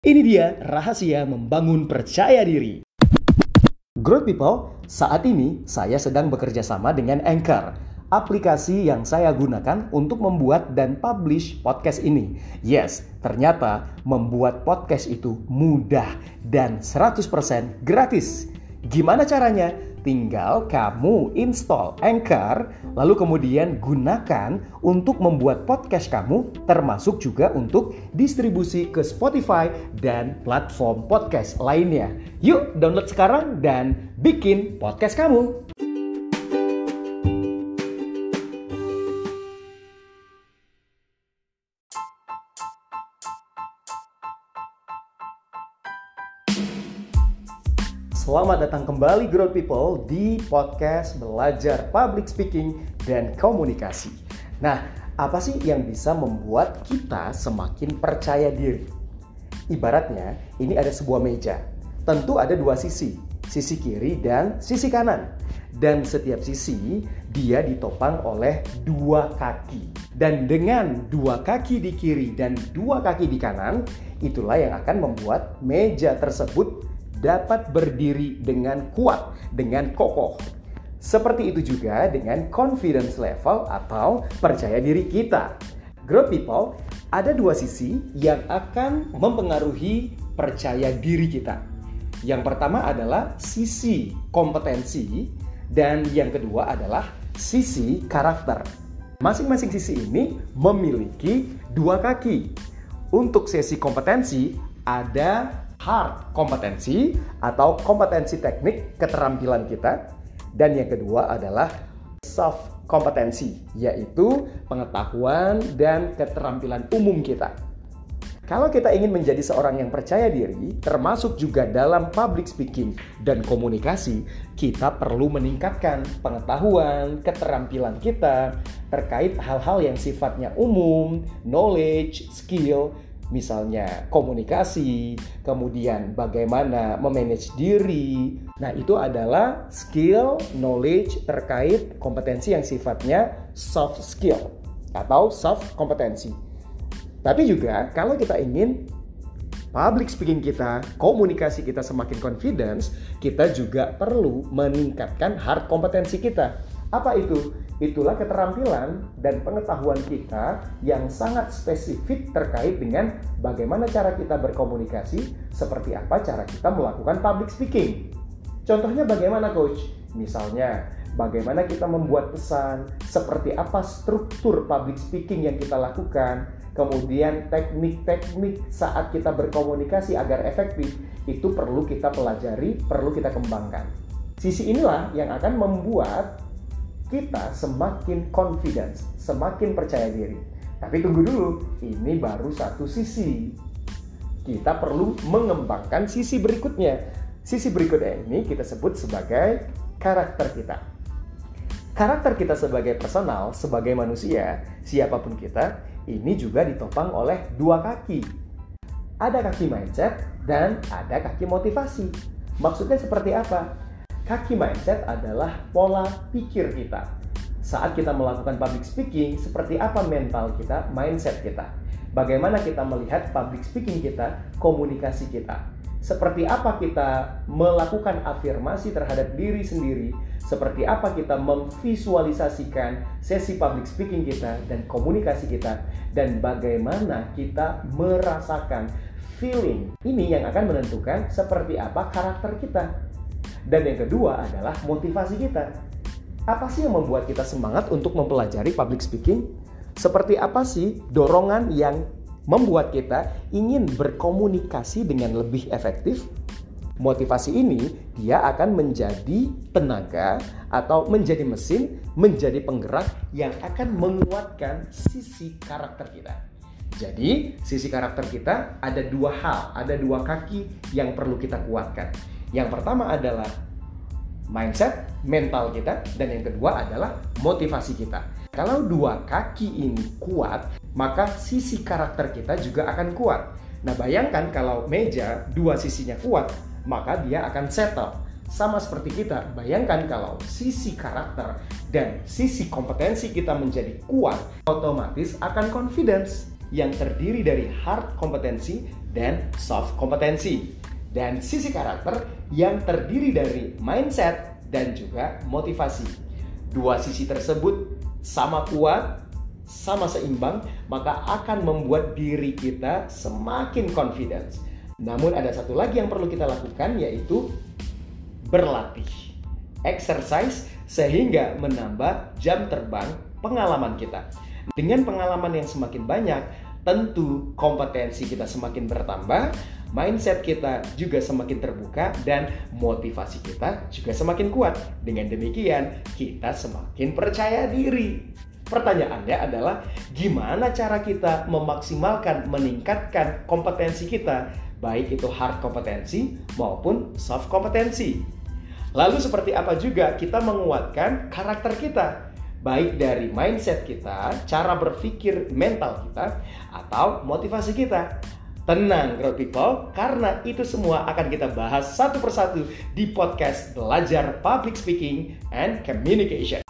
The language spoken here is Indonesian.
Ini dia rahasia membangun percaya diri. Growth People, saat ini saya sedang bekerja sama dengan Anchor, aplikasi yang saya gunakan untuk membuat dan publish podcast ini. Yes, ternyata membuat podcast itu mudah dan 100% gratis. Gimana caranya? Tinggal kamu install Anchor, lalu kemudian gunakan untuk membuat podcast kamu, termasuk juga untuk distribusi ke Spotify dan platform podcast lainnya. Yuk, download sekarang dan bikin podcast kamu. Selamat datang kembali Growth People di podcast belajar public speaking dan komunikasi. Nah, apa sih yang bisa membuat kita semakin percaya diri? Ibaratnya, ini ada sebuah meja. Tentu ada dua sisi, sisi kiri dan sisi kanan. Dan setiap sisi dia ditopang oleh dua kaki. Dan dengan dua kaki di kiri dan dua kaki di kanan, itulah yang akan membuat meja tersebut dapat berdiri dengan kuat, dengan kokoh. Seperti itu juga dengan confidence level atau percaya diri kita. Growth people ada dua sisi yang akan mempengaruhi percaya diri kita. Yang pertama adalah sisi kompetensi dan yang kedua adalah sisi karakter. Masing-masing sisi ini memiliki dua kaki. Untuk sesi kompetensi ada hard kompetensi atau kompetensi teknik keterampilan kita dan yang kedua adalah soft kompetensi yaitu pengetahuan dan keterampilan umum kita. Kalau kita ingin menjadi seorang yang percaya diri, termasuk juga dalam public speaking dan komunikasi, kita perlu meningkatkan pengetahuan, keterampilan kita terkait hal-hal yang sifatnya umum, knowledge, skill, misalnya komunikasi, kemudian bagaimana memanage diri. Nah, itu adalah skill, knowledge terkait kompetensi yang sifatnya soft skill atau soft kompetensi. Tapi juga kalau kita ingin public speaking kita, komunikasi kita semakin confidence, kita juga perlu meningkatkan hard kompetensi kita. Apa itu? Itulah keterampilan dan pengetahuan kita yang sangat spesifik terkait dengan bagaimana cara kita berkomunikasi, seperti apa cara kita melakukan public speaking. Contohnya bagaimana coach? Misalnya, bagaimana kita membuat pesan, seperti apa struktur public speaking yang kita lakukan, kemudian teknik-teknik saat kita berkomunikasi agar efektif, itu perlu kita pelajari, perlu kita kembangkan. Sisi inilah yang akan membuat kita semakin confidence, semakin percaya diri. Tapi tunggu dulu, ini baru satu sisi. Kita perlu mengembangkan sisi berikutnya. Sisi berikutnya ini kita sebut sebagai karakter kita. Karakter kita sebagai personal, sebagai manusia, siapa pun kita, ini juga ditopang oleh dua kaki. Ada kaki mindset dan ada kaki motivasi. Maksudnya seperti apa? Kaki mindset adalah pola pikir kita. Saat kita melakukan public speaking, seperti apa mental kita, mindset kita. Bagaimana kita melihat public speaking kita, komunikasi kita. Seperti apa kita melakukan afirmasi terhadap diri sendiri, seperti apa kita memvisualisasikan sesi public speaking kita dan komunikasi kita, dan bagaimana kita merasakan feeling. Ini yang akan menentukan seperti apa karakter kita. Dan yang kedua adalah motivasi kita. Apa sih yang membuat kita semangat untuk mempelajari public speaking? Seperti apa sih dorongan yang membuat kita ingin berkomunikasi dengan lebih efektif? Motivasi ini dia akan menjadi tenaga atau menjadi mesin, menjadi penggerak yang akan menguatkan sisi karakter kita. Jadi, sisi karakter kita ada dua hal, ada dua kaki yang perlu kita kuatkan. Yang pertama adalah mindset, mental kita, dan yang kedua adalah motivasi kita. Kalau dua kaki ini kuat, maka sisi karakter kita juga akan kuat. Nah, bayangkan kalau meja dua sisinya kuat, maka dia akan settle. Sama seperti kita, bayangkan kalau sisi karakter dan sisi kompetensi kita menjadi kuat, otomatis akan confidence yang terdiri dari hard kompetensi dan soft kompetensi. Dan sisi karakter yang terdiri dari mindset dan juga motivasi. Dua sisi tersebut sama kuat, sama seimbang, maka akan membuat diri kita semakin confidence. Namun ada satu lagi yang perlu kita lakukan yaitu berlatih. Exercise sehingga menambah jam terbang pengalaman kita. Dengan pengalaman yang semakin banyak, tentu kompetensi kita semakin bertambah, mindset kita juga semakin terbuka, dan motivasi kita juga semakin kuat. Dengan demikian, kita semakin percaya diri. Pertanyaannya adalah gimana cara kita memaksimalkan, meningkatkan kompetensi kita, baik itu hard kompetensi maupun soft kompetensi. Lalu seperti apa juga kita menguatkan karakter kita, baik dari mindset kita, cara berpikir mental kita, atau motivasi kita. Tenang, Grow People, karena itu semua akan kita bahas satu persatu di podcast Belajar Public Speaking and Communication.